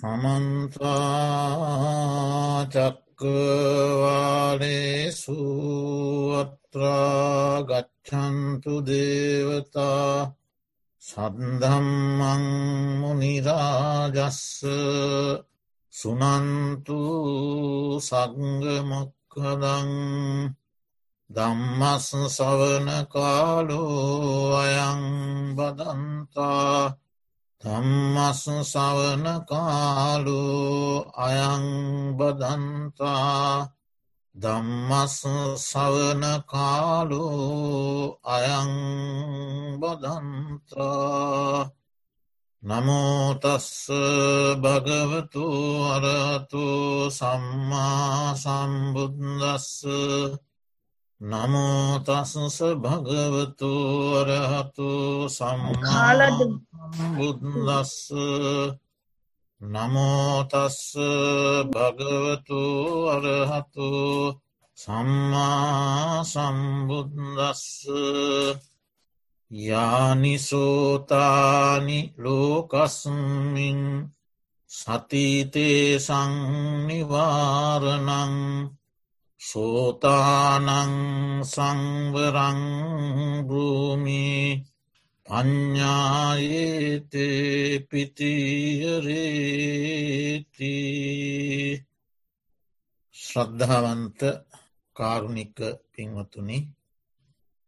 සමන්තාචක්කවාලේසු අත්‍රා ගච්ඡන්තු දේවතා සද්ධම්මං මුනිරාජස්ස සුනන්තු සග්ගමොක්කදං දම්මස් සවන කාලෝ අයං බදන්තා ධම්මස් සවන කාලු අයං බදන්තා ධම්මස් සවන කාලු අයං බදන්තා නමෝතස්ස භගවතු අරතු සම්මා සම්බුද්දස්ස නමෝතසස භගවතු අරහතු සම්මාබුද්දස්ස නමෝතස්ස භගවතු අරහතු සම්මා සම්බුද්දස්ස. යානිසෝතානි ලෝකස්මින් සතීතේ සංනිවාරණං සෝතානං සංවරංභූමි පඤ්ඥායේතේ පිතියරේති ශ්‍රද්ධාවන්ත කාරුණික පින්වතුනි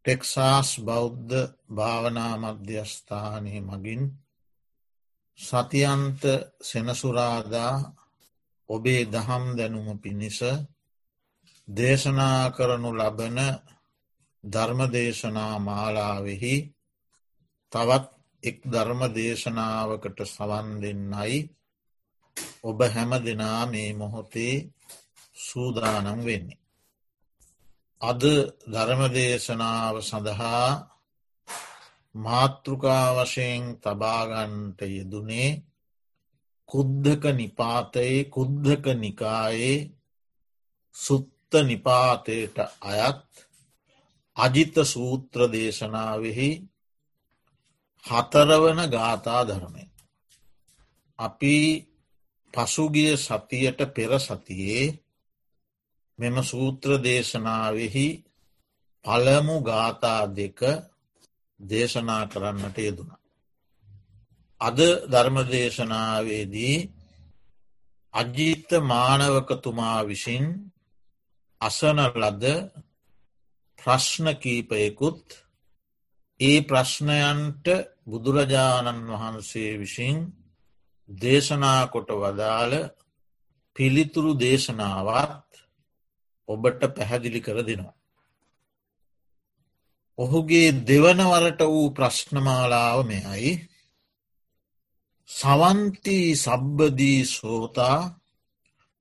ටෙක්සාස් බෞද්ධ භාවනා මධ්‍යස්ථානය මගින් සතියන්ත සෙනසුරාදා ඔබේ දහම් දැනුම පිණිස දේශනා කරනු ලබන ධර්මදේශනා මාලාවෙහි තවත් එක් ධර්ම දේශනාවකට සවන් දෙන්නයි ඔබ හැම දෙනා මේ මොහොතේ සූදානම් වෙන්නේ. අද ධර්මදේශනාව සඳහා මාතෘකා වශයෙන් තබාගන්ට යෙදුනේ කුද්ධක නිපාතයේ කුද්ධක නිකායේ සුත් නිපාතයට අයත් අජිත සූත්‍ර දේශනාවෙහි හතරවන ගාථා ධර්මය. අපි පසුගිය සතියට පෙර සතියේ මෙම සූත්‍ර දේශනාවෙහි පළමු ගාථා දෙක දේශනා කරන්නට යෙදුණ. අද ධර්මදේශනාවේදී අජීත මානවකතුමා විසින් අසන ලද ප්‍රශ්න කීපයකුත් ඒ ප්‍රශ්නයන්ට බුදුරජාණන් වහන්සේ විසින් දේශනා කොට වදාළ පිළිතුරු දේශනාවත් ඔබට පැහැදිලි කර දෙනවා. ඔහුගේ දෙවනවරට වූ ප්‍රශ්නමාලාව මෙයයි සවන්ති සබ්බදී සෝතා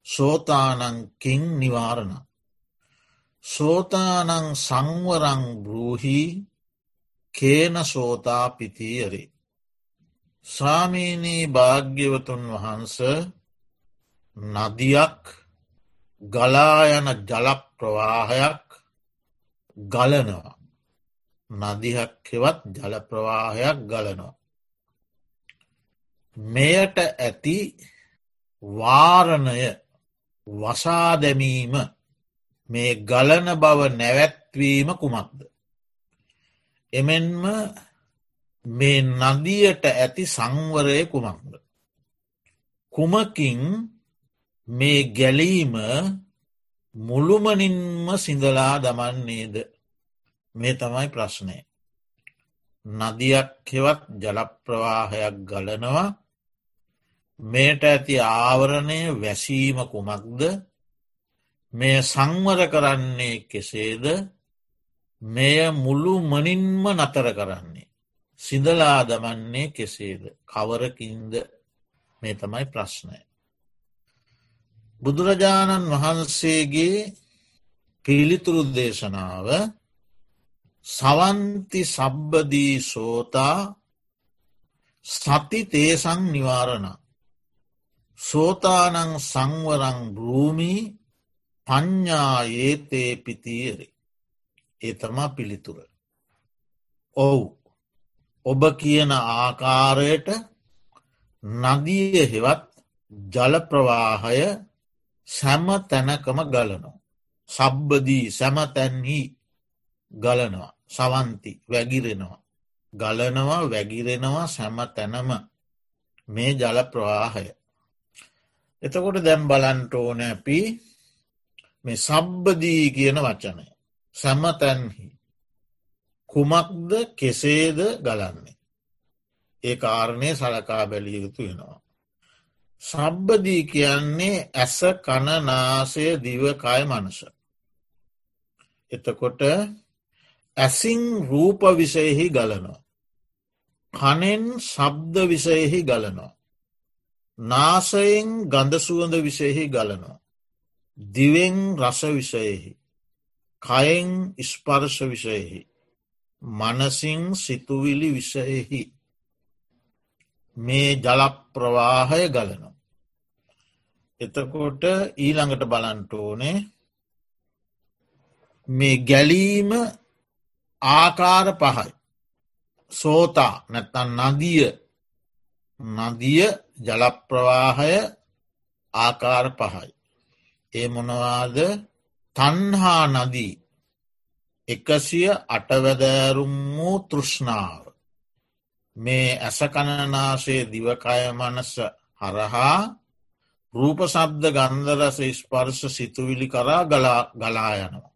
සෝතානංකින් නිවාරණ සෝතානං සංවරං බ්‍රූහි කේන සෝතා පිතියරේ. ස්වාමීනී භාග්‍යවතුන් වහන්ස නදියක් ගලායන ජලප්‍රවාහයක් ගලනවා. නදිහක් හෙවත් ජලප්‍රවාහයක් ගලනවා. මෙයට ඇති වාරණය වසාදැමීම මේ ගලන බව නැවැත්වීම කුමක්ද. එමෙන්ම මේ නදියට ඇති සංවරය කුමක්ද. කුමකින් මේ ගැලීම මුළුමනින්ම සිඳලා දමන්නේද මේ තමයි ප්‍රශ්නය. නදියක් හෙවත් ජලප්‍රවාහයක් ගලනවා මේට ඇති ආවරණය වැසීම කුමක්ද මෙය සංවර කරන්නේ කෙසේද මෙය මුළු මනින්ම නතර කරන්නේ. සිදලා දමන්නේ කෙසේද කවරකින්ද මේ තමයි ප්‍රශ්නය. බුදුරජාණන් වහන්සේගේ පිළිතුරු දේශනාව සවන්ති සබ්බදී සෝතා සති තේසං නිවාරණ සෝතානං සංවරං භූමී පඤ්ඥා ඒතේ පිතියරි. ඒ තමා පිළිතුර. ඔවු ඔබ කියන ආකාරයට නදිය හෙවත් ජල ප්‍රවාහය සැම තැනකම ගලනෝ. සබ්බදී සැමතැන්හි ගලනවා සවන්ති වැගිරෙනවා. ගලනවා වැගිරෙනවා සැම තැනම මේ ජල ප්‍රවාහය. එතකොට දැම් බලන්ට ඕන ඇපි මේ සබ්බදී කියන වචනය. සැමතැන්හි. කුමක්ද කෙසේද ගලන්නේ. ඒ කාරණය සලකා බැලිය යුතු වෙනවා. සබ්බදී කියන්නේ ඇස කණනාසය දිවකාය මනස. එතකොට ඇසින් රූප විෂයෙහි ගලනවා. කනෙන් සබ්ද විෂයෙහි ගලනවා. නාසයෙන් ගඳසුවඳ විෂයෙහි ගලනවා. දිවෙන් රස විෂයෙහි. කයෙන් ස්පර්ශ විෂයෙහි. මනසිං සිතුවිලි විෂයෙහි. මේ ජලප්‍රවාහය ගලනවා. එතකොට ඊළඟට බලන්ට ඕනේ මේ ගැලීම ආකාර පහයි. සෝතා නැත්තන් නදිය නදිය ජලප්‍රවාහය ආකාර පහයි. ඒ මොනවාද තන්හා නදී එකසිය අටවැදෑරුම් වූ තෘෂ්ණාව. මේ ඇසකණනාසේ දිවකය මනස හරහා රූප සබ්ද ගන්ධරස ස්පර්ශ සිතුවිලි කරා ගලා යනවා.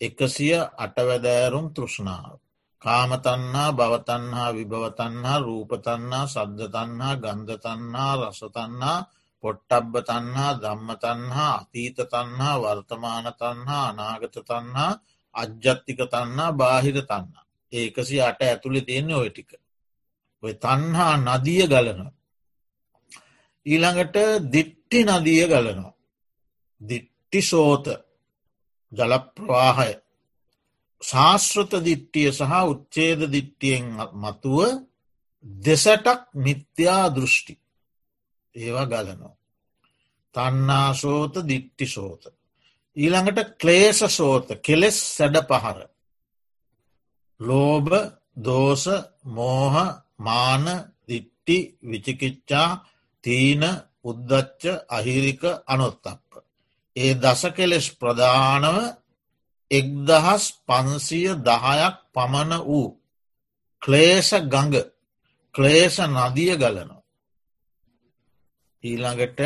එකසිය අටවැදෑරුම් තෘෂ්ණාව. කාමතන්නා භවතන්හා විභවතන්හා රූපතන්නා සද්ධතන්හා ගන්ධතන්හා රසතන්නා පොට්ටබ්බ තන්හා ධම්මතන්හා අතීත තන්හා වර්තමාන තන්හා අනාගත තන්හා අජ්ජත්තික තන්නා බාහිර තන්නා. ඒකසි අට ඇතුළි තියෙන්නේ ඔය ටික. ඔය තන්හා නදිය ගලන. ඊළඟට දිට්ටි නදිය ගලනවා. දිට්ටි සෝත ජලප්‍රවාහය ශාස්ෘත දිට්ටිය සහ උච්චේද දිට්ටියෙන් මතුව දෙසටක් මිත්‍යා දෘෂ්ටි ඒවා ගලනෝ. තන්නාසෝත දිට්ටි සෝත. ඊළඟට ක්ලේෂ සෝත කෙලෙස් සැඩ පහර. ලෝභ දෝස මෝහ මාන දිට්ටි විචිකිච්චා තීන උද්දච්ච අහිරික අනොත්තප්ප. ඒ දස කෙලෙස් ප්‍රධානව එක්දහස් පන්සිය දහයක් පමණ වූ ක්ලේෂ ගඟ ක්ලේෂ නදිය ගලනවා. ඊළඟට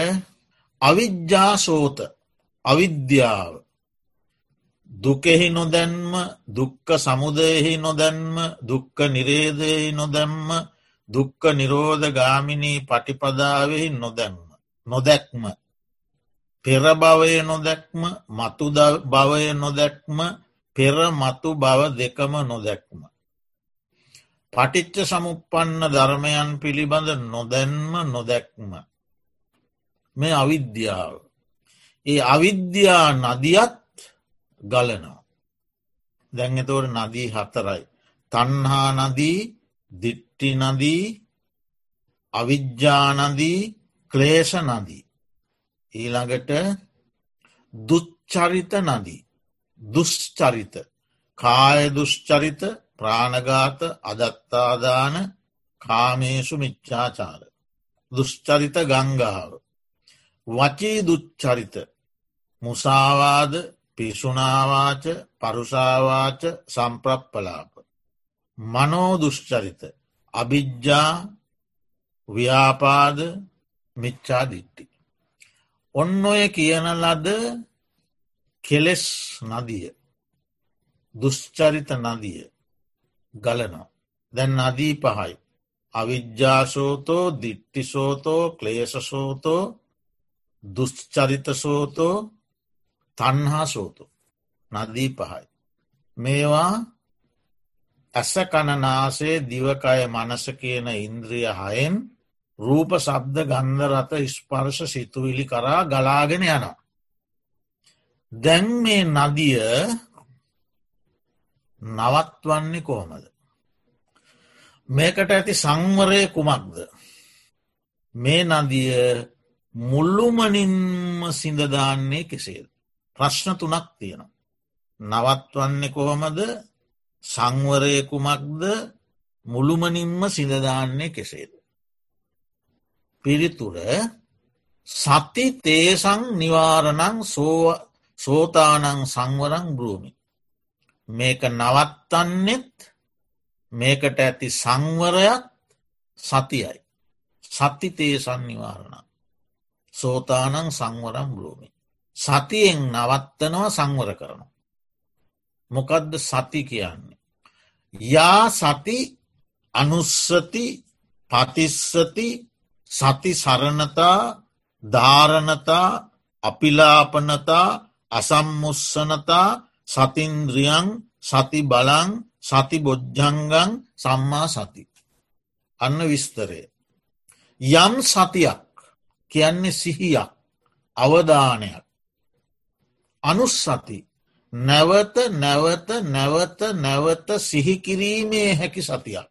අවිද්‍යාසෝත අවිද්‍යාව දුකෙහි නොදැන්ම දුක්ක සමුදයෙහි නොදැන්ම දුක්ක නිරේදයෙහි නොදැම්ම දුක්ක නිරෝධ ගාමිණී පටිපදාවෙහි නොදැම්ම නොදැක්ම පෙරභවය නොදැක්ම මතු භවය නොදැක්ම පෙර මතු බව දෙකම නොදැක්ම. පටිච්ච සමුපපන්න ධර්මයන් පිළිබඳ නොදැන්ම නොදැක්ම. මේ අවිද්‍යාව. ඒ අවිද්‍යා නදියත් ගලනවා. දැංගතවට නදී හතරයි. තන්හා නදී දිට්ටි නදී අවිද්‍යානදී ක්ලේෂ නදී. ඊළඟට දුච්චරිත නදී. දුෂ්චරිත කාය දුෂ්චරිත ප්‍රාණගාත අදත්තාදාන කාමේසු මිච්චාචාර. දුෂ්චරිත ගංගාව. වචී දුච්චරිත මුසාවාද පිසුනාවාච පරුසාවාච සම්ප්‍රප්පලාප. මනෝදුෂ්චරිත අභිජ්ජා ව්‍යාපාද මිච්චාදිට්ටි. ඔන්න ඔය කියන ලද කෙලෙස් නදිය දුෂ්චරිත නදිය ගලනවා. දැන් නදී පහයි. අවිද්‍යාසෝතෝ දිට්ටිසෝතෝ ක්ලේශසෝතෝ දුෂ්චරිතසෝතෝ තන්හා සෝතු නදී පහයි. මේවා ඇස කණනාසේ දිවකය මනස කියන ඉන්ද්‍රිය හයෙන් රූප සබ්ද ගන්ධරත ස්පර්ශ සිතුවිලි කරා ගලාගෙන යනවා. දැන් මේ නදිය නවත්වන්නේ කොහොමද. මේකට ඇති සංවරය කුමක්ද. මේ නදිය මුල්ලුමනින්ම සිඳදාන්නේ කෙසේද. ප්‍රශ්න තුනක් තියෙනවා. නවත්වන්නේ කොහොමද සංවරය කුමක්ද මුළුමනින්ම සිඳදාන්නේ කෙසේද. පිරිතුර සති තේසං නිවාරණං සෝතානං සංවරං බ්‍රූමි. මේක නවත්තන්නෙත් මේකට ඇති සංවරයක් සතියයි. සති තේසන් නිවාරණ. සෝතානං සංවරම් බ්‍රූමි. සතියෙන් නවත්තනවා සංවර කරන. මොකදද සති කියන්නේ. යා සති අනුස්සති පතිස්සති සති සරණතා ධාරණතා අපිලාපනතා අසම්මුස්සනතා සතින්ද්‍රියන් සති බලං සති බොජ්ජංගං සම්මා සති. අන්න විස්තරය. යම් සතියක් කියන්නේ සිහියක් අවධානයක්. අනුස්සති නැවත නැවත නැවත නැවත සිහිකිරීමේ හැකි සතියක්.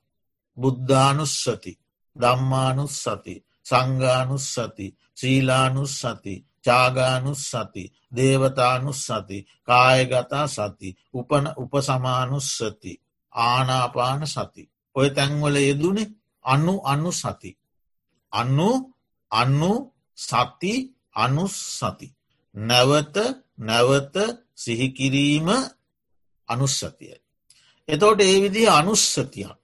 බුද්ධානුස්සති දම්මානුස්සති සංගානුස්සති ශ්‍රීලානුස්සති චාගානුස්සති දේවතානුස්සති කායගතා සති උපන උපසමානුස්සති ආනාපාන සති. ඔය තැන්වල යෙදුනේ අනු අනු සති. අන්නු අන්නු සති අනුස් සති. නැවත නැවත සිහිකිරීම අනුස්සතිය. එතෝට ඒ විදි අනුස්සතියක්.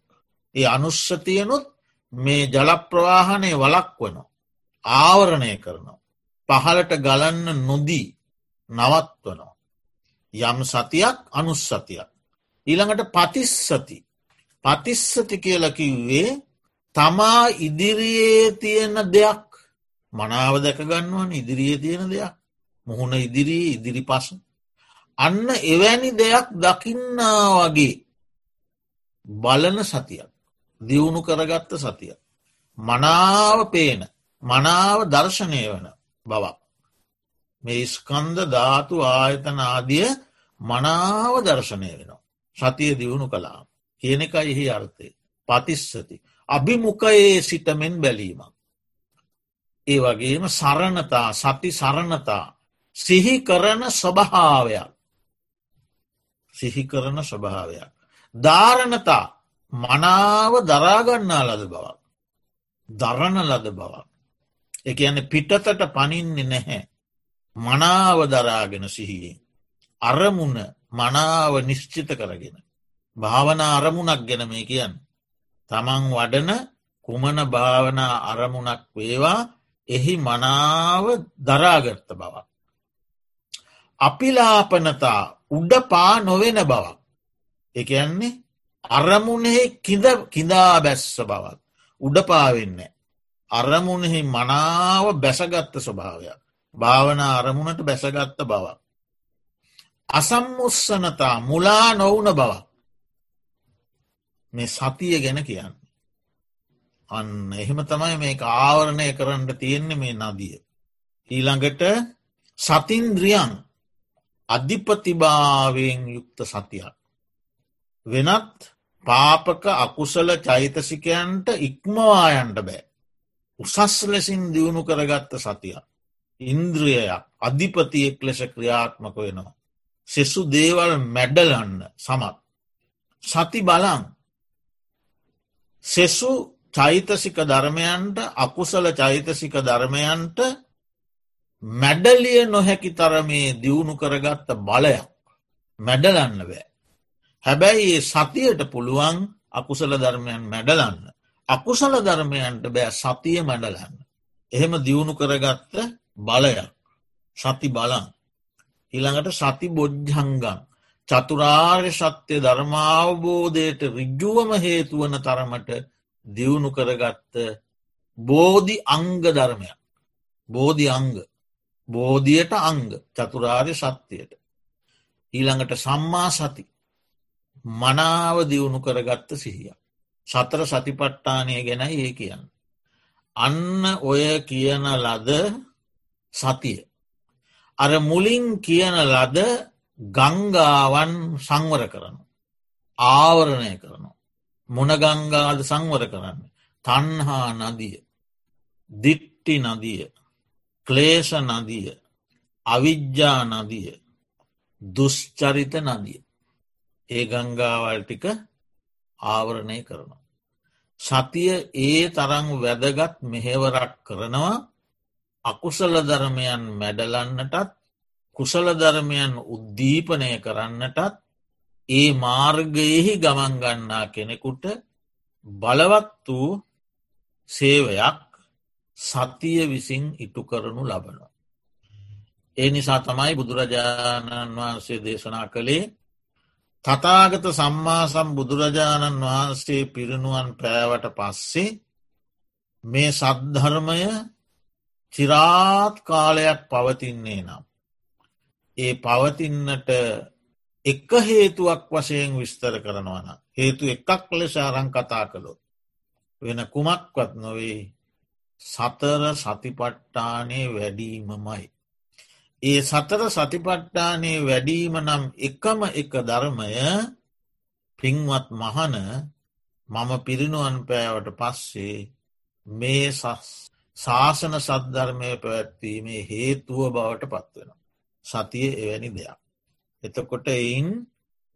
ඒ අනුස්සතියනුත් මේ ජලප්‍රවාහනය වලක් වන. ආවරණය කරනවා. පහලට ගලන්න නොදී නවත්වනවා. යම් සතියක් අනුස්සතියක්. ඊළඟට පතිස්සති. පතිස්සති කියලකිව්වේ තමා ඉදිරියේ තියෙන දෙයක් මනාව දැකගන්නුවන් ඉදිරියේ තියෙන දෙයක් මුහුණ ඉදිරී ඉදිරි පස. අන්න එවැනි දෙයක් දකින්නා වගේ බලන සතියක් දියුණු කරගත්ත සතිය. මනාව පේන මනාව දර්ශනය වන බවක්. මේ ස්කන්ද ධාතු ආයතන ආදිය මනාව දර්ශනය වෙනවා. සතිය දියුණු කලා කියන එක එහි අර්ථය පතිස්සති. අභිමුකයේ සිටමෙන් බැලීමක්. ඒ වගේම සරණතා සති සරණතා සිහි කරන ස්වභාවයක් සිහි කරන ස්වභාවයක්. ධාරණතා මනාව දරාගන්නා ලද බවක්. දරණ ලද බවක්. එක යන පිටතට පනින්නේ නැහැ. මනාව දරාගෙන සිහියෙන්. අරමුණ මනාව නිශ්චිත කරගෙන. භාවන අරමුණක් ගැන මේ කියන්න. තමන් වඩන කුමන භාවනා අරමුණක් වේවා එහි මනාව දරාගත්ත බවක්. අපිලාපනතා උඩ පා නොවෙන බවක්. එකන්නේ අරමුණෙහි කිදා බැස්ස බවත්. උඩ පාවෙන්නේ. අරමුණෙහි මනාව බැසගත්ත ස්වභාවයක්. භාවන අරමුණට බැසගත්ත බවක්. අසම්මුස්සනතා මුලා නොවුන බවක්. මේ සතිය ගැන කියන්න. අන්න එහෙම තමයි මේ ආවරණය කරන්න තියෙන්නේ මේ නදිය. ඊළඟට සතින්ද්‍රියන් අධිපතිභාවයෙන් යුක්ත සතියක්. වෙනත් පාපක අකුසල චෛතසිකයන්ට ඉක්මවායන්ට බෑ. උසස් ලෙසින් දියුණු කරගත්ත සතියක්. ඉන්ද්‍රියයක් අධිපතියෙක් ලෙස ක්‍රියාත්මක වෙනවා. සෙසු දේවල් මැඩලන්න සමත්. සති බලං සෙසු චෛතසික ධර්මයන්ට අකුසල චෛතසික ධර්මයන්ට මැඩලිය නොහැකි තරමේ දියුණු කරගත්ත බලයක් මැඩලන්න බෑ. හැබැයි ඒ සතියට පුළුවන් අකුසල ධර්මයන් මැඩලන්න. අකුසල ධර්මයන්ට බෑ සතිය මැඩලන්න. එහෙම දියුණු කරගත්ත බලයක් සති බලන්. ඊළඟට සති බොජ්ජංගන් චතුරාර්ය සත්‍යය ධර්මාවබෝධයට රිජ්ජුවම හේතුවන තරමට දියුණු කරගත්ත බෝධි අංග ධර්මයක්. බෝධි අංග. බෝධියට අංග චතුරාර්ය සත්‍යයට. ඊළඟට සම්මා සති මනාව දියුණු කරගත්ත සිහිය. සතර සතිපට්ටානය ගැනයි ඒ කියන්න. අන්න ඔය කියන ලද සතිය. අර මුලින් කියන ලද ගංගාවන් සංවර කරනු. ආවරණය කරනු. මොනගංගාද සංවර කරන්න. තන්හා නදිය. දිට්ටි නදිය. ක්ලේෂ නදිය. අවිද්‍යා නදිය. දුෂ්චරිත නදිය. ඒ ගංගාවල් ටික ආවරණය කරනවා. සතිය ඒ තරං වැදගත් මෙහෙවරක් කරනවා අකුසල ධර්මයන් මැඩලන්නටත් කුසල ධර්මයන් උද්දීපනය කරන්නටත් ඒ මාර්ගයෙහි ගමන්ගන්නා කෙනෙකුට බලවත් වූ සේවයක් සතිය විසින් ඉටු කරනු ලබනවා. ඒ නිසා තමයි බුදුරජාණන් වහන්සේ දේශනා කළේ තතාගත සම්මාසම් බුදුරජාණන් වහන්සේ පිරිනුවන් පෑවට පස්සේ මේ සද්ධර්මය චිරාත් කාලයක් පවතින්නේ නම්. ඒ පවතින්නට එක හේතුවක් වශයෙන් විස්තර කරනවන. හේතු එකක් ලෙස අරං කතා කළොත්. වෙන කුමක්වත් නොවේ සතර සතිපට්ටානය වැඩීමමයි. ඒ සතර සතිපට්ටානයේ වැඩීම නම් එකම එක ධර්මය පින්වත් මහන මම පිරිනුවන් පෑවට පස්සේ මේ ශාසන සද්ධර්මය පැවැත්වීමේ හේතුව බවට පත්වෙන. සතිය එවැනි දෙයක්. එතකොට එයින්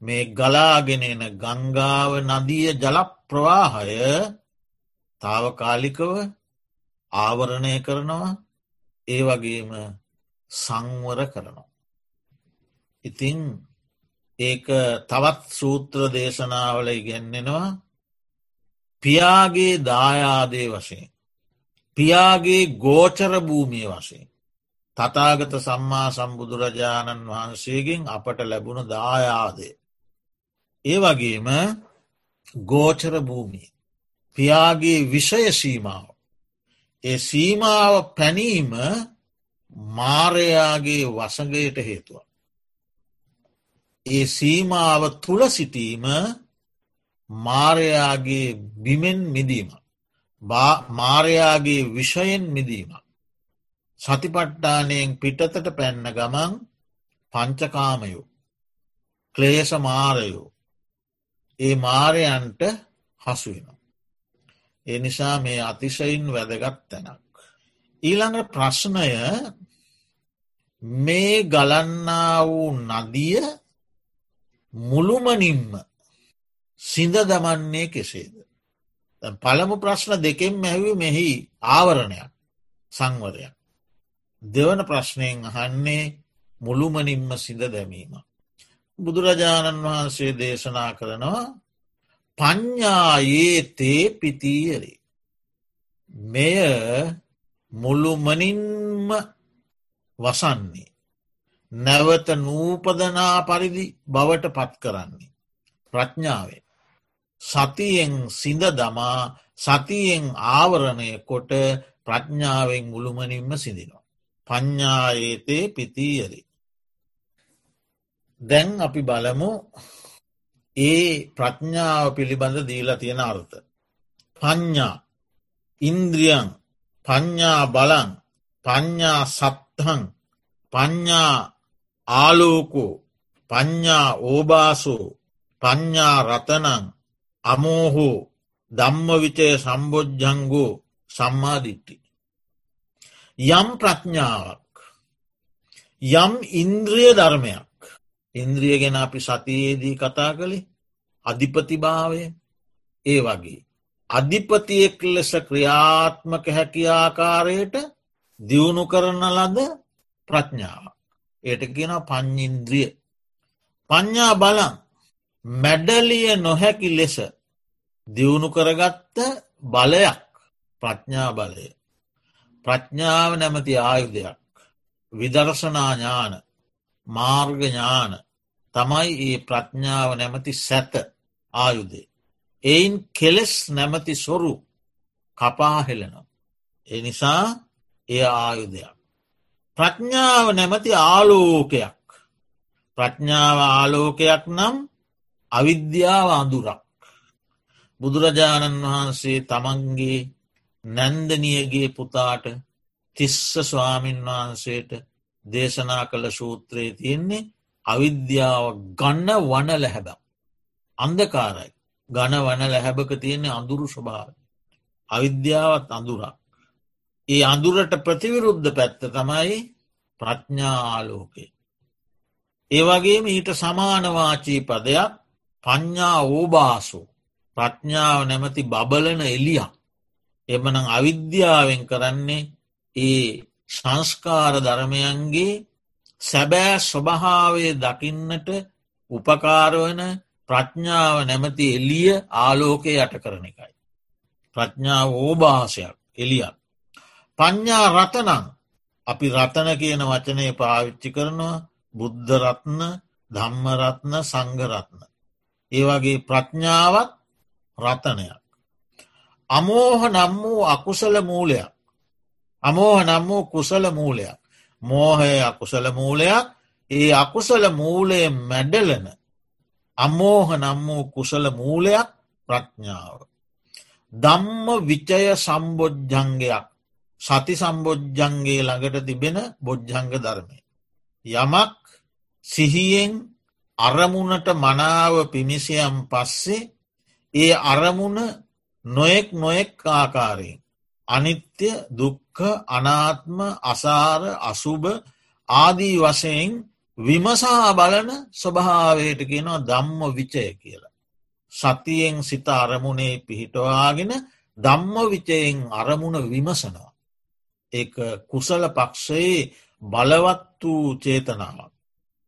මේ ගලාගෙනෙන ගංගාව නදිය ජල ප්‍රවාහය තාවකාලිකව ආවරණය කරනවා ඒ වගේම සංවර කරනවා. ඉතිං ඒක තවත් සූත්‍ර දේශනාවල ඉගැන්නෙනවා පියාගේ දායාදේ වශයෙන්. පියාගේ ගෝචර භූමිය වශයෙන්. තතාගත සම්මා සම්බුදුරජාණන් වහන්සේගෙන් අපට ලැබුණ දායාදේ. ඒ වගේම ගෝචර භූමිය. පියාගේ විෂය සීමාව. ඒ සීමාව පැනීම මාරයාගේ වසගයට හේතුව. ඒ සීමාව තුළ සිටීම මාරයාගේ බිමෙන් මිදීම. මාරයාගේ විෂයෙන් මිදීම. සතිපට්ටානයෙන් පිටතට පැන්න ගමන් පංචකාමයෝ ක්ලේෂ මාරයෝ ඒ මාරයන්ට හසුවෙන. ඒ නිසා මේ අතිශයින් වැදගත් තැනක්. ඊළඟ ප්‍රශ්නය මේ ගලන්නා වූ නදිය මුළුමනින්ම සිඳ දමන්නේ කෙසේද. පළමු ප්‍රශ්න දෙකෙන් මැැවි මෙහි ආවරණයක් සංවරයක්. දෙවන ප්‍රශ්නයෙන් අහන්නේ මුළුමනින්ම සිඳ දැමීම. බුදුරජාණන් වහන්සේ දේශනා කරනවා පඤ්ඥායේ තේ පිතීයරේ. මෙය මුළුමනින්ම වසන්නේ. නැවත නූපදනා පරිදි බවට පත් කරන්නේ. ප්‍රඥාවෙන්. සතියෙන් සිඳ දමා සතියෙන් ආවරණය කොට ප්‍රඥාවෙන් මුළුමනින්ම සිදිනවා. පඤ්ඥායේතේ පිතීයරි. දැන් අපි බලමු ඒ ප්‍රඥාව පිළිබඳ දීලා තියෙන අර්ථ. පඤ්ඥා ඉන්ද්‍රියන් පඤ්ඥා බලන් පඤ්ඥා සත්හන් පඤ්ඥා ආලෝකෝ පඤ්ඥා ඕබාසෝ පඤ්ඥා රතනං අමෝහෝ ධම්මවිචය සම්බෝජ්ජංගෝ සම්මාධිට්ටි. යම් ප්‍රඥාවක් යම් ඉන්ද්‍රිය ධර්මයක් ඉන්ද්‍රිය ගෙන අපි සතියේදී කතා කළේ අධිපතිභාවය ඒ වගේ. අධිපතියෙක් ලෙස ක්‍රියාත්මක හැකි ආකාරයට දියුණු කරන ලද ප්‍රඥාව. ඒට කියෙන පං්ඉන්ද්‍රිය. පඤ්ඥා බලන් මැඩලිය නොහැකි ලෙස දියුණු කරගත්ත බලයක් ප්‍රඥා බලය. ප්‍රඥාව නැමති ආයුධයක්. විදර්ශනා ඥාන මාර්ගඥාන තමයි ඒ ප්‍රඥාව නැමති සැත ආයුදේ. එයින් කෙලෙස් නැමති සොරු කපාහෙලනවා. ඒ නිසා එය ආයුධයක්. ප්‍රඥාව නැමති ආලෝකයක්. ප්‍රඥාව ආලෝකයක් නම් අවිද්‍යාව අඳුරක්. බුදුරජාණන් වහන්සේ තමන්ගේ නැන්දනියගේ පුතාට තිස්ස ස්වාමීන් වහන්සේට දේශනා කළ සූත්‍රයේ තියෙන්නේ අවිද්‍යාව ගන්න වන ලැහැබක්. අන්දකාරයි ගණ වන ලැහැබක තියෙන්නේ අඳුරු ස්වභාව. අවිද්‍යාවත් අඳුරක්. ඒ අඳුරට ප්‍රතිවිරුද්ධ පැත්ත තමයි ප්‍රඥා ආලෝකේ. ඒවගේම ඊට සමානවාචී පදයක් පඤ්ඥා ඕබාසු ප්‍රඥාව නැමති බබලන එලියක් එමනං අවිද්‍යාවෙන් කරන්නේ ඒ සංස්කාර ධර්මයන්ගේ සැබෑ ස්වභාවේ දකින්නට උපකාරවන ප්‍රඥාව නැමති එලිය ආලෝකය යට කරන එකයි. ප්‍රඥාව ඕභාසයක් එලියක්. පඤ්ඥා රතනං අපි රතන කියන වචනය පාවිච්චි කරනවා බුද්ධ රත්න ධම්මරත්න සංගරත්න. ඒ වගේ ප්‍රඥාවත් රතනයක්. අමෝහ නම් වූ අකුසල මූලයක්. අමෝහ නම් වූ කුසල මූලයක්. මෝහය අකුසල මූලයක් ඒ අකුසල මූලය මැඩලන අමෝහ නම් වූ කුසල මූලයක් ප්‍රඥාව. දම්ම විචය සම්බෝජ්ජංගයක් සති සම්බෝජ්ජන්ගේ ළඟට තිබෙන බොජ්ජංග ධර්මය. යමක් සිහියෙන් අරමුණට මනාව පිමිසියම් පස්සේ ඒ අරමුණ නොයෙක් නොයෙක් ආකාරයෙන්. අනිත්‍ය දුක්ක අනාත්ම අසාර අසුභ ආදී වශයෙන් විමසා බලන ස්වභාවයට කියනවා දම්ම විචය කියලා. සතියෙන් සිත අරමුණේ පිහිටවාගෙන දම්ම විචයෙන් අරමුණ විමසනවා. ඒ කුසල පක්ෂයේ බලවත් වූ චේතනාවක්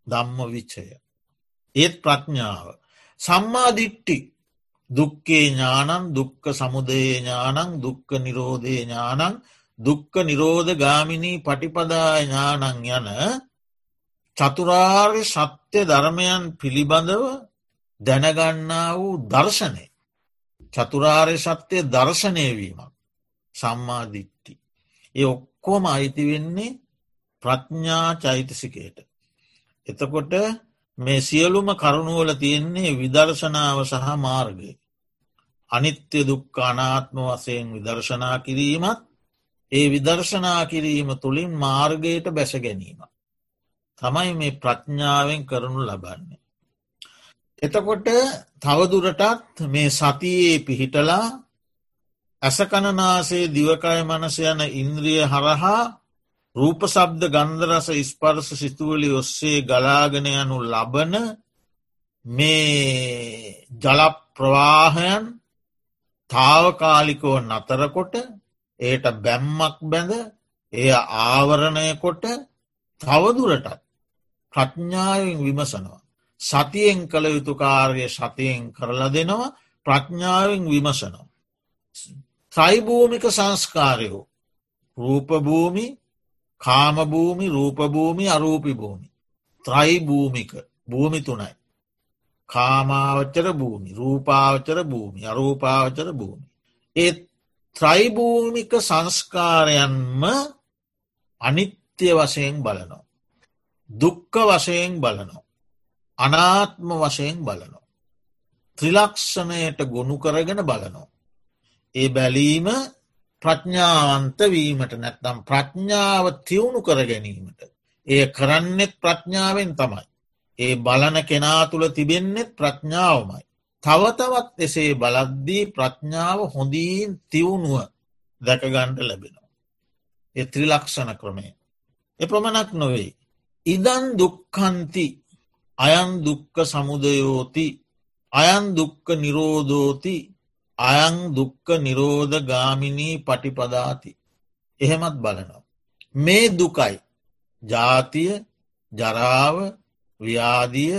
දම්ම විච්චය. ඒත් ප්‍රඥාව. සම්මාධිට්ටි දුක්කේ ඥානන් දුක්ක සමුදයේ ඥානං දුක්ක නිරෝධය ඥානං දුක්ක නිරෝධ ගාමිණී පටිපදා ඥානං යන චතුරාර්ය සත්‍ය ධර්මයන් පිළිබඳව දැනගන්නා වූ දර්ශනය. චතුරාර්ය සත්‍යය දර්ශනයවීමක් සම්මාධිට්ටි. ඒ ඔක්කෝම අයිති වෙන්නේ ප්‍රඥා චෛතසිකයට. එතකොට මේ සියලුම කරුණුවල තියෙන්නේ විදර්ශනාව සහ මාර්ගය. අනිත්‍ය දුක්ක අනාත්ම වසයෙන් විදර්ශනා කිරීමත් ඒ විදර්ශනා කිරීම තුළින් මාර්ගයට බැස ගැනීම. තමයි මේ ප්‍රඥාවෙන් කරනු ලබන්නේ. එතකොට තවදුරටත් මේ සතියේ පිහිටලා ඇසකණනාසේ දිවකය මනස යන ඉන්ද්‍රිය හරහා රූපසබ්ද ගන්ධරස ස්පර්ස සිතුවලි ඔස්සේ ගලාගෙන යනු ලබන මේ ජලප්‍රවාහයන් තාවකාලිකෝ නතරකොට ඒට බැම්මක් බැඳ එය ආවරණය කොට තවදුරටත් ප්‍රඥාවෙන් විමසනවා. සතියෙන් කළ යුතු කාර්ය සතියෙන් කරලා දෙනවා ප්‍රඥාවෙන් විමසනවා. ත්‍රයිභූමික සංස්කාරයෝ රූපභූමි කාමභූමි රූපභූමි අරූපි භූමි. ත්‍රයිභූමික භූමි තුනයි. කාමාවච්චර භූමි රූපාවචර භූමි අරූපාවචර භූමි. ඒත් ත්‍රයිභූමික සංස්කාරයන්ම අනිත්‍ය වශයෙන් බලනවා. දුක්ක වශයෙන් බලනවා. අනාත්ම වශයෙන් බලනවා. ත්‍රිලක්ෂණයට ගොුණු කරගෙන බලනවා. ඒ බැලීම ප්‍රඥාවන්ත වීමට නැත්නම් ප්‍රඥාව තිවුණු කර ගැනීමට. ඒ කරන්නෙත් ප්‍රඥාවෙන් තමයි. ඒ බලන කෙනා තුළ තිබෙන්නෙත් ප්‍රඥාවමයි. තවතවත් එසේ බලද්දී ප්‍රඥාව හොඳීන් තිවුණුව දැකගණ්ඩ ලැබෙනවා. එ ත්‍රිලක්ෂණ ක්‍රමය. එපමණක් නොවෙයි. ඉදන් දුක්කන්ති අයන් දුක්ක සමුදයෝති අයන් දුක්ක නිරෝධෝති අයං දුක්ක නිරෝධ ගාමිණී පටිපදාති. එහෙමත් බලනවා. මේ දුකයි ජාතිය ජරාව ව්‍යාදිය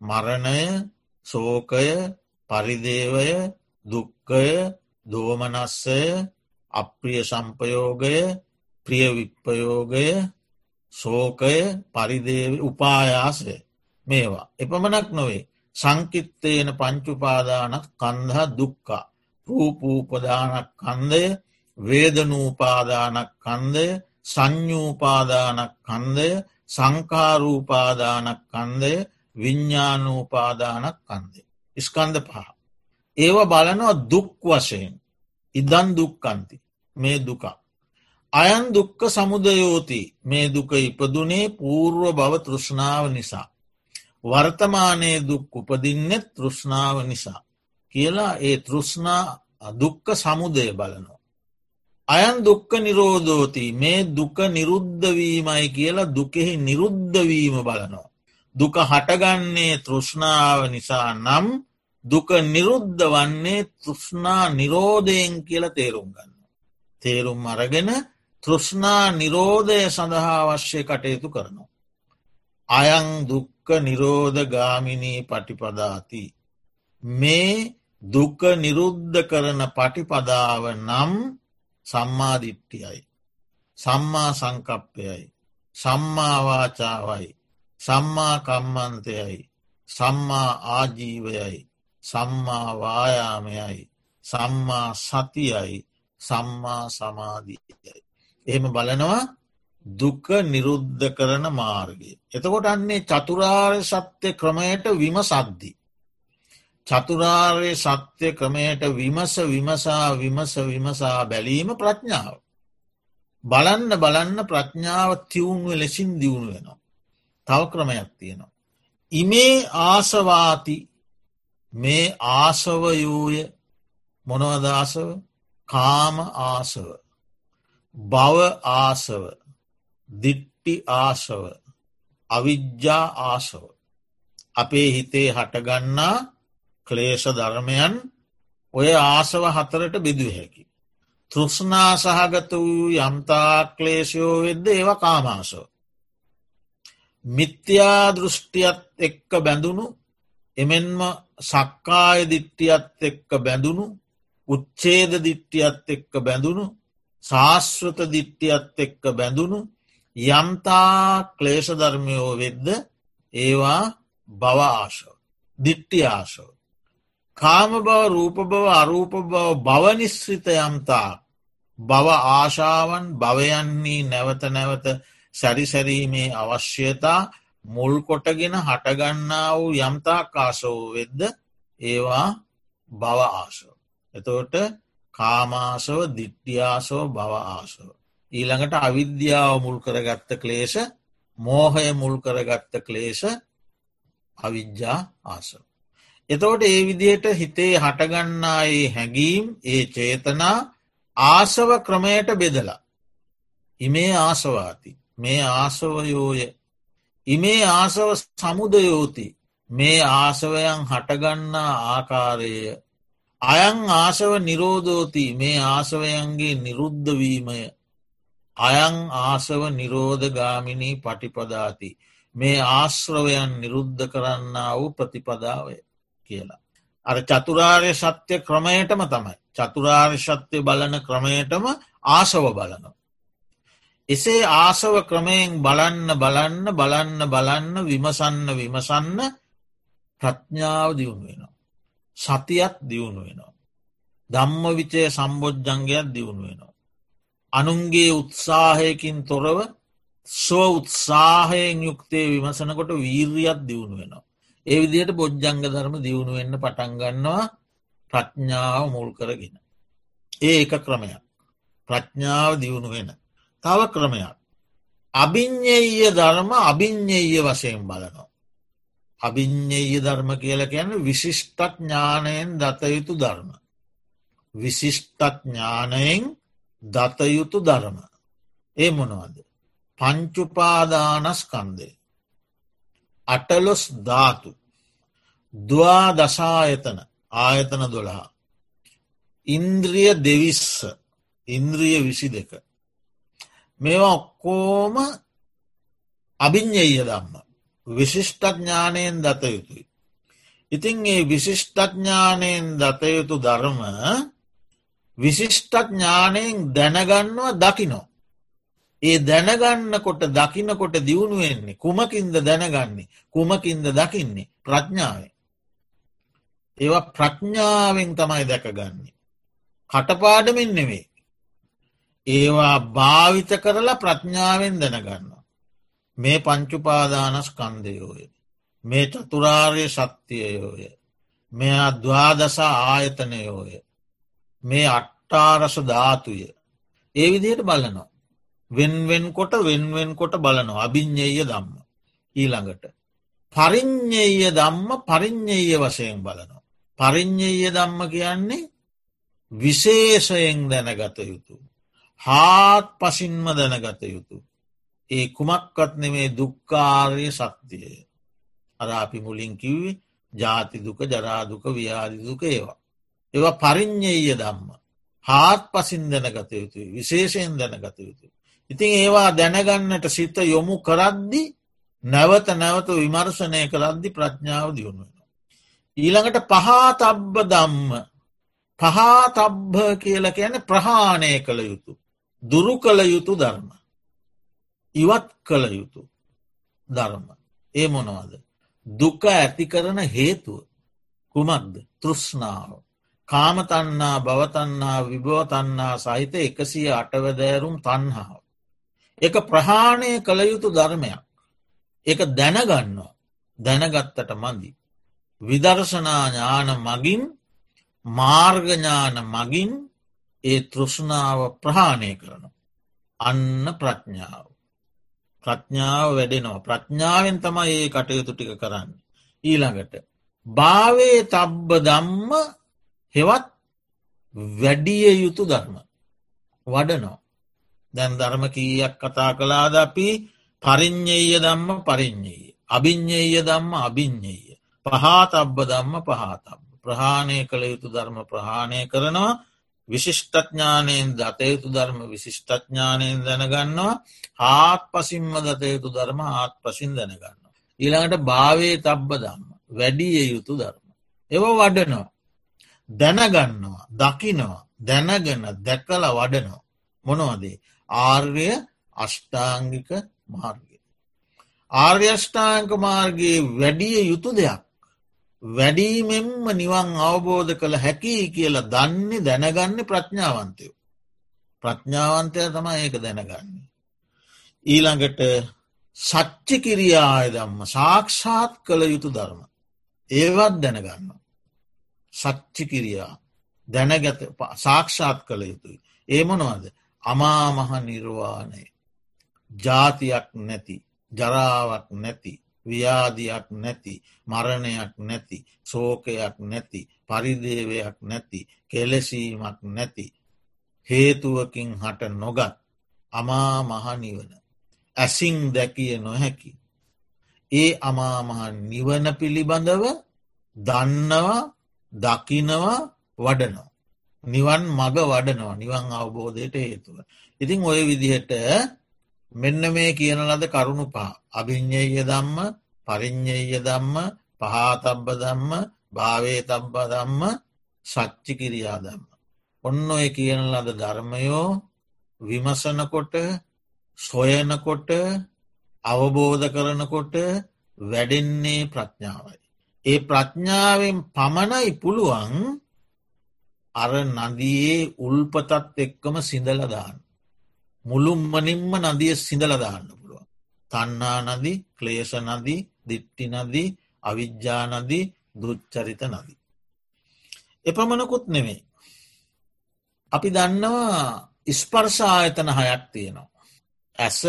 මරණය සෝකය පරිදේවය දුක්කය දෝමනස්සය අප්‍රිය සම්පයෝගය ප්‍රිය විප්පයෝගය සෝකය පරිදේව උපායාසය. මේවා. එපමණක් නොවේ. සංකිත්තේන පංචුපාදානක් කන්දහ දුක්කා රූපූපදානක් කන්දය වේදනූපාදානක් කන්දය සංඥූපාදානක් කන්දය සංකාරූපාදානක් කන්දය විඤ්ඥානූපාදානක් කන්දේ. ස්කන්ද පහ. ඒව බලනවා දුක් වශයෙන් ඉදන් දුක්කන්ති මේ දුකා. අයන් දුක්ක සමුදයෝති මේ දුක ඉපදුනේ පූර්ව බව තෘෂ්ණාව නිසා. වර්තමානයේ දුක් උපදින්නෙත් තෘෂ්ණාව නිසා. කියලා ඒ තෘෂ්ණා දුක්ක සමුදය බලනවා. අයන් දුක්ක නිරෝධෝති මේ දුක නිරුද්ධවීමයි කියලා දුකෙහි නිරුද්ධවීම බලනවා. දුක හටගන්නේ තෘෂ්ණාව නිසා නම් දුක නිරුද්ධ වන්නේ තෘෂ්ණා නිරෝධයෙන් කියල තේරුම් ගන්න. තේරුම් අරගෙන තෘෂ්නා නිරෝධය සඳහා අවශ්‍ය කටයුතු කරනවා. අයං දුක්ක නිරෝධ ගාමිනී පටිපදාති. මේ දුක්ක නිරුද්ධ කරන පටිපදාව නම් සම්මාධිට්ටියයි. සම්මා සංකප්පයයි. සම්මාවාචාවයි. සම්මා කම්මන්තයයි. සම්මා ආජීවයයි. සම්මා වායාමයයි. සම්මා සතියයි. සම්මා සමාධීයයි. එහෙම බලනවා දුක නිරුද්ධ කරන මාර්ගය. එතකොට අන්නේ චතුරාර් සත්‍ය ක්‍රමයට විම සද්ධි. චතුරාර්ය සත්‍ය ක්‍රමයට විමස විමසා විමස විමසා බැලීම ප්‍රඥාව. බලන්න බලන්න ප්‍රඥාව තිවුණුව ලෙසින් දියුණු වෙනවා. තව ක්‍රමයක් තියෙනවා. ඉමේ ආසවාති. මේ ආසවයූය මොනවදාසව කාම ආසව. බව ආසව. දිට්ටි ආසව. අවිද්‍යා ආසව. අපේ හිතේ හටගන්නා ක්ලේෂ ධර්මයන් ඔය ආසව හතරට බිදුව හැකි. තෘෂ්නා සහගත වූ යම්තා ක්ලේෂයෝ වෙද්ද ඒව කාමාසව. මිත්‍යා දෘෂ්ටියත් එක්ක බැඳුණු එමෙන්ම සක්කාය දිට්ටියත් එක්ක බැඳුණු උච්චේද දිට්ටියත් එක්ක බැඳුණු ශාස්වත දිට්ටියත් එක්ක බැඳුණු යම්තා ක්ලේෂධර්මයෝ වෙද්ද ඒවා බවආශව දිට්ටි ආශව. කාම බව රූප බව අරූප බව භවනිශ්‍රිත යම්තා බව ආශාවන් භවයන්නේ නැවත නැවත සැරිසැරීමේ අවශ්‍යතා මුල් කොටගෙන හටගන්නා වූ යම්තා කාසවූ වෙද්ද ඒවා බව ආශව. එතවට කාමාසව දිට්ටියාසෝ බව ආසව. ඊළඟට අවිද්‍යාව මුල් කරගත්ත ක්ලේෂ මෝහය මුල් කරගත්ත ක්ලේෂ අවිද්‍යා ආසව. එතවට ඒ විදියට හිතේ හටගන්නායේ හැඟීම් ඒ චේතනා ආසව ක්‍රමයට බෙදලා. ඉමේ ආසවාති මේ ආසවයෝය ඉමේ ආසව සමුදයෝති මේ ආසවයන් හටගන්නා ආකාරය අයං ආසව නිරෝධෝති මේ ආසවයන්ගේ නිරුද්ධවීමය අයං ආසව නිරෝධ ගාමිණී පටිපදාති මේ ආශ්‍රවයන් නිරුද්ධ කරන්න වූ ප්‍රතිපදාවය කියලා. අර චතුරාර්ය සත්‍ය ක්‍රමයටම තමයි. චතුරාර්ය සත්‍යය බලන ක්‍රමයටම ආසව බලනවා. එසේ ආසව ක්‍රමයෙන් බලන්න බලන්න බලන්න බලන්න විමසන්න විමසන්න ප්‍රඥාව දියුණු වෙනවා. සතියත් දියුණු වෙනවා. ධම්ම විචය සම්බෝජ්ජංගයක් දියුණු වෙනවා. අනුන්ගේ උත්සාහයකින් තොරව ස්ව උත්සාහයෙන් යුක්තය විමසනකොට වීර්යත් දියුණු වෙනවා. ඒ විදියට බොජ්ජංග ධර්ම දියුණු වෙන්න පටන්ගන්නවා ප්‍රඥාව මුල් කරගෙන. ඒ එක ක්‍රමයක්. ප්‍රඥාව දියුණු වෙන. තව ක්‍රමයක්. අභිඤ්ඥෙය ධර්ම අභිඤ්ඥෙය වශයෙන් බලනවා. අභිඤ්ඥෙය ධර්ම කියල කියන්න විශිෂ්ටඥානයෙන් දතයුතු ධර්ම. විශිෂ්ටඥානයෙන් දතයුතු ධර්ම. ඒ මොනවද. පංචුපාදානස්කන්දේ. අටලොස් ධාතු. දවා දශායතන ආයතන දොළහා. ඉන්ද්‍රිය දෙවිස්ස ඉන්ද්‍රිය විසි දෙක. මේවා ඔක්කෝම අභිඤ්ඥෙය දම්ම. විශිෂ්ටඥානයෙන් දත යුතුයි. ඉතින් ඒ විශිෂ්ටඥානයෙන් දතයුතු ධර්ම විශිෂ්ටඥානයෙන් දැනගන්නවා දකිනෝ. ඒ දැනගන්නකොට දකිනකොට දියුණු වෙන්නේ කුමකින්ද දැනගන්නේ කුමකින්ද දකින්නේ ප්‍රඥාවෙන්. ඒවා ප්‍රඥාවෙන් තමයි දැකගන්නේ. කටපාඩමින් නෙවේ. ඒවා භාවිත කරලා ප්‍රඥාවෙන් දැනගන්න. මේ පංචුපාදානස්කන්දයෝය. මේ චතුරාර්ය ශක්තියයෝය. මෙයා දවාදසා ආයතනයෝය. මේ අට්ටාරස ධාතුය. ඒ විදියට බලනවා. වෙන්වෙන් කොට වෙන්වෙන් කොට බලනවා අභිඤ්ඥය දම්ම ඊළඟට. පරිඤ්ඥය දම්ම පරිඤ්ඥය වශයෙන් බලනවා. පරිඤ්ඥය දම්ම කියන්නේ විශේෂයෙන් දැනගත යුතු. හාත් පසින්ම දැනගත යුතු. ඒ කුමක්වත් නෙමේ දුක්කාරය සත්‍යය. අර අපි මුලින් කිව්වේ ජාති දුක ජරාදුක ව්‍යාධි දුක ඒවා. ඒවා පරිඤ්ඥය දම්ම. හාත් පසින් දැනගත යුතුයි විශේෂයෙන් දැනගත යුතුයි. ඉතින් ඒවා දැනගන්නට සිත යොමු කරද්දි නැවත නැවත විමර්ශනය කරද්දි ප්‍රඥාව දියුණුවෙන. ඊළඟට පහාතබ්බ දම්ම පහාතබ්භ කියල කියන ප්‍රහාණය කළ යුතු. දුරු කළ යුතු ධර්ම. ඉවත් කළ යුතු ධර්ම. ඒ මොනවද. දුක ඇති කරන හේතුව. කුමක්ද තෘෂ්නාව. කාමතන්නා භවතන්නා විභවතන්නා සහිත එකසිය අටවදෑරුම් තන්හාාව. එක ප්‍රහාණය කළ යුතු ධර්මයක්. එක දැනගන්නවා දැනගත්තට මදි. විදර්ශනා ඥාන මගින් මාර්ගඥාන මගින් ඒ තෘෂ්ණාව ප්‍රහාණය කරන. අන්න ප්‍රඥාව. ප්‍රඥාව වැඩෙනවා. ප්‍රඥාවෙන් තමයි ඒ කටයුතු ටික කරන්න. ඊළඟට. භාවේ තබ්බ දම්ම හෙවත් වැඩිය යුතු ධර්ම. වඩනෝ. දැන් ධර්ම කීයක් කතා කලාද අපි පරිං්ඥය දම්ම පරිං්ඥය. අභිං්ඥය දම්ම අභිං්ඥය. පහාතබ්බ දම්ම පහතබ. ප්‍රහාණය කළ යුතු ධර්ම ප්‍රහාණය කරනවා විශිෂ්ටඥානයෙන් දතයුතු ධර්ම විශිෂ්ටඥානයෙන් දැනගන්නවා හාත් පසින්ම දතයුතු ධර්ම හාත් පසින් දැනගන්න. ඊළඟට භාවේ තබ්බ දම්ම වැඩිය යුතු ධර්ම. එව වඩනවා. දැනගන්නවා දකිනවා දැනගෙන දැකල වඩනවා. මොනවදේ ආර්ය අෂ්ටාංගික මාර්ගය. ආර්යෂ්ඨාංක මාර්ගයේ වැඩිය යුතු දෙයක්. වැඩීමෙන්ම නිවන් අවබෝධ කළ හැකි කියලා දන්නේ දැනගන්න ප්‍රඥාවන්තයෝ. ප්‍රඥාවන්තය තමයි ඒක දැනගන්නේ. ඊළඟට සච්චි කිරියාය දම්ම සාක්ෂාත් කළ යුතු ධර්ම. ඒවත් දැනගන්න. සච්චි කිරියා දැනගත සාක්ෂාත් කළ යුතුයි. ඒ මොනවද අමාමහ නිර්වාණය. ජාතියක් නැති ජරාවක් නැති ව්‍යාධයක් නැති මරණයක් නැති සෝකයක් නැති පරිදේවයක් නැති කෙලෙසීමක් නැති හේතුවකින් හට නොගත් අමා මහනිවන ඇසිං දැකිය නොහැකි. ඒ අමාමහ නිවන පිළිබඳව දන්නවා දකිනවා වඩනවා. නිවන් මග වඩනවා නිවන් අවබෝධයට හේතුව. ඉතිං ඔය විදිහට මෙන්න මේ කියන ලද කරුණු පහ අභිං්ඥය දම්ම පරිං්ඥය දම්ම පහාතබ්බ දම්ම භාවේ තබ්බ දම්ම සච්චි කිරියා දම්ම. ඔන්න ඔය කියන ලද ධර්මයෝ විමසනකොට සොයනකොට අවබෝධ කරනකොට වැඩෙන්නේ ප්‍රඥාවයි. ඒ ප්‍රඥාවෙන් පමණයි පුළුවන් අර නදියේ උල්පතත් එක්කම සිදලදාන්න. මුළුම්මනින්ම නදිය සිදලදාන්න පුළුවන්. තන්නා නදී ක්ලේෂ නදී දිට්ටි නදී අවිද්‍යානදී දුච්චරිත නදී. එපමණකුත් නෙමේ. අපි දන්නවා ඉස්පර්ශායතන හයක් තියෙනවා. ඇස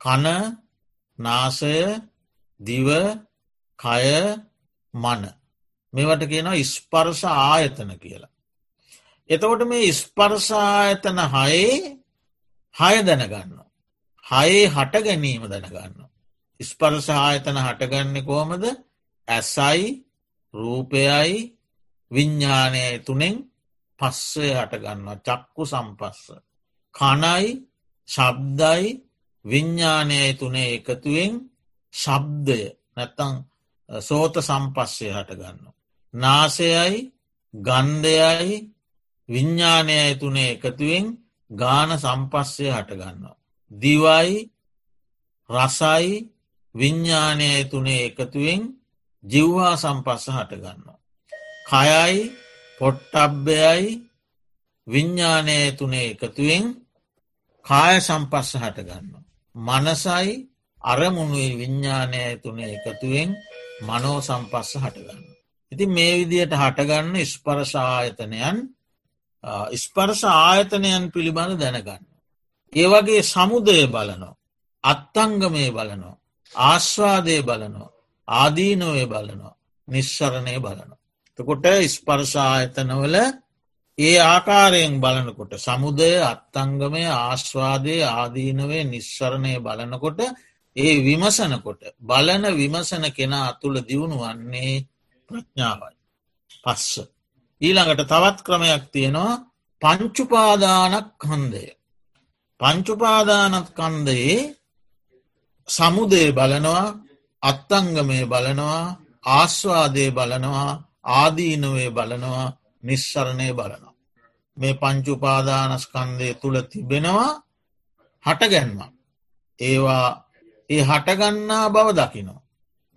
කන නාසය දිව කය මන මේවට කියනවා ඉස්පර්ශ ආයතන කියලා. එතකොට මේ ඉස්පර්ශායතන හයේ හය දැනගන්න. හයේ හට ගැනීම දැනගන්න. ස්පර්ශ ආයතන හටගන්න කෝමද ඇසයි රූපයයි විඤ්ඥානය තුනෙන් පස්සේ හටගන්න චක්කු සම්පස්ස. කනයි ශබ්දයි විඤ්ඥානයයි තුනේ එකතුවෙන් ශබ්දය නැත්තං සෝත සම්පස්සේ හටගන්න. නාසයයි ගන්ධයයි විඤ්ඥානයයි තුනේ එකතුවෙන් ගාන සම්පස්සේ හටගන්නවා. දිවයි රසයි විඤ්ඥානයයි තුනේ එකතුවෙන් ජිව්වා සම්පස්ස හටගන්නවා. කයයි පොට්ටබ්බයයි විඤ්ඥානය තුනේ එකතුවෙන් කාය සම්පස්ස හටගන්න. මනසයි අරමුණුවේ විඤ්ඥානය තුනේ එකතුවෙන් මනෝ සම්පස්ස හටගන්න. ඉති මේ විදියට හටගන්න ස්පරශායතනයන් ස්පර්ශ ආයතනයන් පිළිබඳ දැනගන්න. ඒවගේ සමුදය බලනෝ. අත්තංගමය බලනෝ. ආශ්වාදය බලනෝ. ආදීනොය බලනෝ. නිශ්සරණය බලනො. තකොට ස්පර්ශායතනවල ඒ ආකාරයෙන් බලනකොට සමුදය අත්තංගමය ආශ්වාදය ආදීනවේ නිශ්සරණය බලනකොට ඒ විමසනකොට බලන විමසන කෙනා අතුළ දියුණු වන්නේ ප්‍රඥාවයි. පස්ස. ඊළඟට තවත් ක්‍රමයක් තියෙනවා පංචුපාදානක් කන්දය. පංචුපාදානත් කන්දයේ සමුදේ බලනවා අත්තංගමය බලනවා ආස්වාදය බලනවා ආදීනවේ බලනවා නිස්සරණය බලනවා. මේ පංචුපාදානස්කන්දය තුළ තිබෙනවා හටගැන්ම. ඒවා ඒ හටගන්නා බව දකිනවා.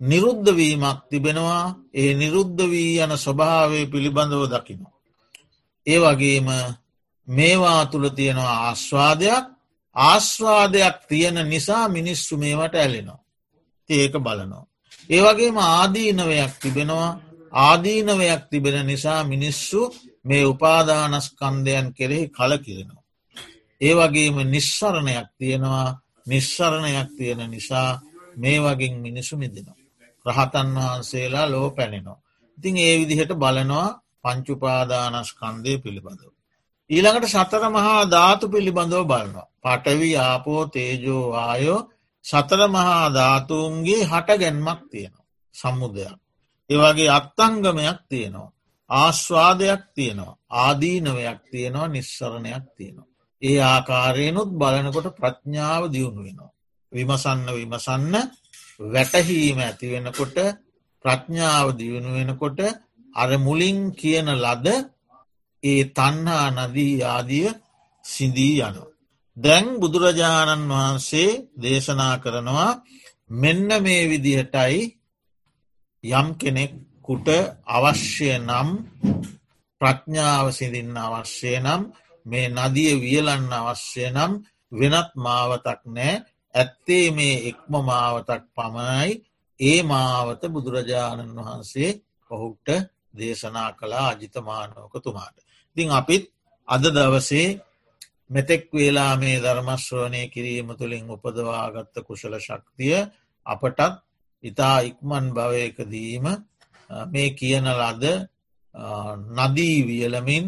නිරුද්ධ වීමක් තිබෙනවා ඒ නිරුද්ධ වී යන ස්වභාවය පිළිබඳව දකිනවා. ඒ වගේම මේවා තුළ තියෙනවා ආස්වාදයක් ආස්වාදයක් තියෙන නිසා මිනිස්සු මේවට ඇලෙනවා. ඒක බලනවා. ඒ වගේම ආදීනවයක් තිබෙනවා ආදීනවයක් තිබෙන නිසා මිනිස්සු මේ උපාදානස්කන්දයන් කෙරෙහි කල කිරෙනවා. ඒ වගේම නිස්සරණයක් තියෙනවා නිස්සරණයක් තියෙන නිසා මේ වගින් මිනිසු මිදිනවා. රහතන් වහන්සේලා ලෝ පැනෙනවා. ඉතින් ඒ විදිහට බලනවා පංචුපාදානස්කන්දය පිළිබඳව. ඊළඟට සතර මහා ධාතු පිළිබඳව බලනවා. පටවි ආපෝ තේජෝ ආයෝ සතර මහා ධාතුන්ගේ හට ගැන්මක් තියෙනවා. සම්මුදයක්. ඒවගේ අත්තංගමයක් තියෙනවා. ආශ්වාදයක් තියෙනවා. ආදීනවයක් තියෙනවා නිස්සරණයක් තියෙනවා. ඒ ආකාරයනුත් බලනකොට ප්‍රඥාව දියුණු වෙනවා. විමසන්න විමසන්න වැටහීම ඇති වෙනකොට ප්‍රඥාව දියුණු වෙනකොට අර මුලින් කියන ලද ඒ තන්හා නදී ආදිය සිින්දී යනවා. දැන් බුදුරජාණන් වහන්සේ දේශනා කරනවා මෙන්න මේ විදිහටයි යම් කෙනෙක්කුට අවශ්‍ය නම් ප්‍රඥාව සිඳින්න අවශ්‍ය නම් මේ නදිය වියලන්න අවශ්‍ය නම් වෙනත් මාවතක් නෑ ඇත්තේ මේ එක්ම මාවතක් පමණයි ඒ මාවත බුදුරජාණන් වහන්සේ ඔහුට දේශනා කලා අජිතමානෝකතුමාට. ඉතිං අපිත් අද දවසේ මෙතෙක් වෙලා මේ ධර්මශ්‍රවනය කිරීම තුළින් උපදවාගත්ත කුශල ශක්තිය අපටත් ඉතා ඉක්මන් භවයකදීම මේ කියන ලද නදී වියලමින්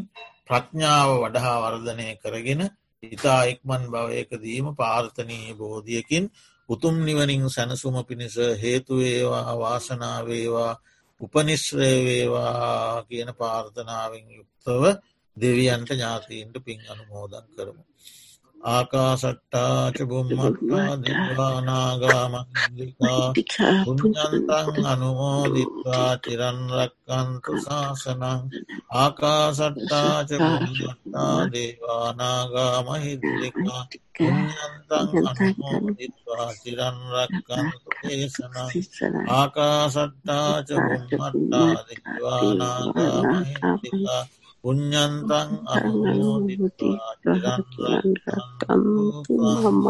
ප්‍රඥාව වඩහා වර්ධනය කරගෙන ඉතා ඉක්මන් භවයකදීම පාර්ථනී බෝධියකින් උතුම් නිවනින් සැනසුම පිණිස හේතුවේවා වාසනාවේවා උපනිශ්‍රයවේවා කියන පාර්ථනාවෙන් යුක්තව දෙවියන්ට ඥාතීන්ට පින් අනුමෝදන් කරමු. ආකාසට්ටාච බුම්මට්ටා දිවානාගාමන්දිකා පුුණ්ඥන්තන් අනුමෝදිත්වා චිරන්රක්කන්තු ශාසනං ආකාසට්ටාච බුම්මට්ටා දේවානාගාමහිද්දිකා පුුණ්ඥන්තන් අනුමෝදිත්වා චිරන්රක්කන්තු දේශනං ආකාසට්ටාච බුම්මට්ටා දිවානාගාමහිද්දිකා පුඤ්ඤන්තං අනුමෝදිත්වා චිරන් රැක්කන්තු මම